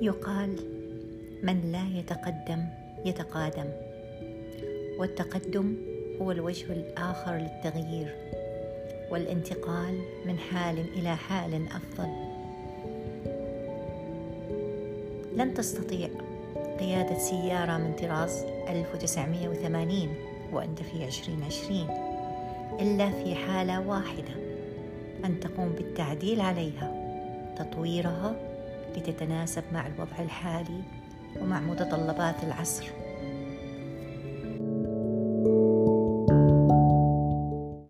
يقال من لا يتقدم يتقادم والتقدم هو الوجه الآخر للتغيير والانتقال من حال إلى حال أفضل. لن تستطيع قيادة سيارة من طراز 1980 وأنت في 2020 إلا في حالة واحدة أن تقوم بالتعديل عليها تطويرها لتتناسب مع الوضع الحالي ومع متطلبات العصر.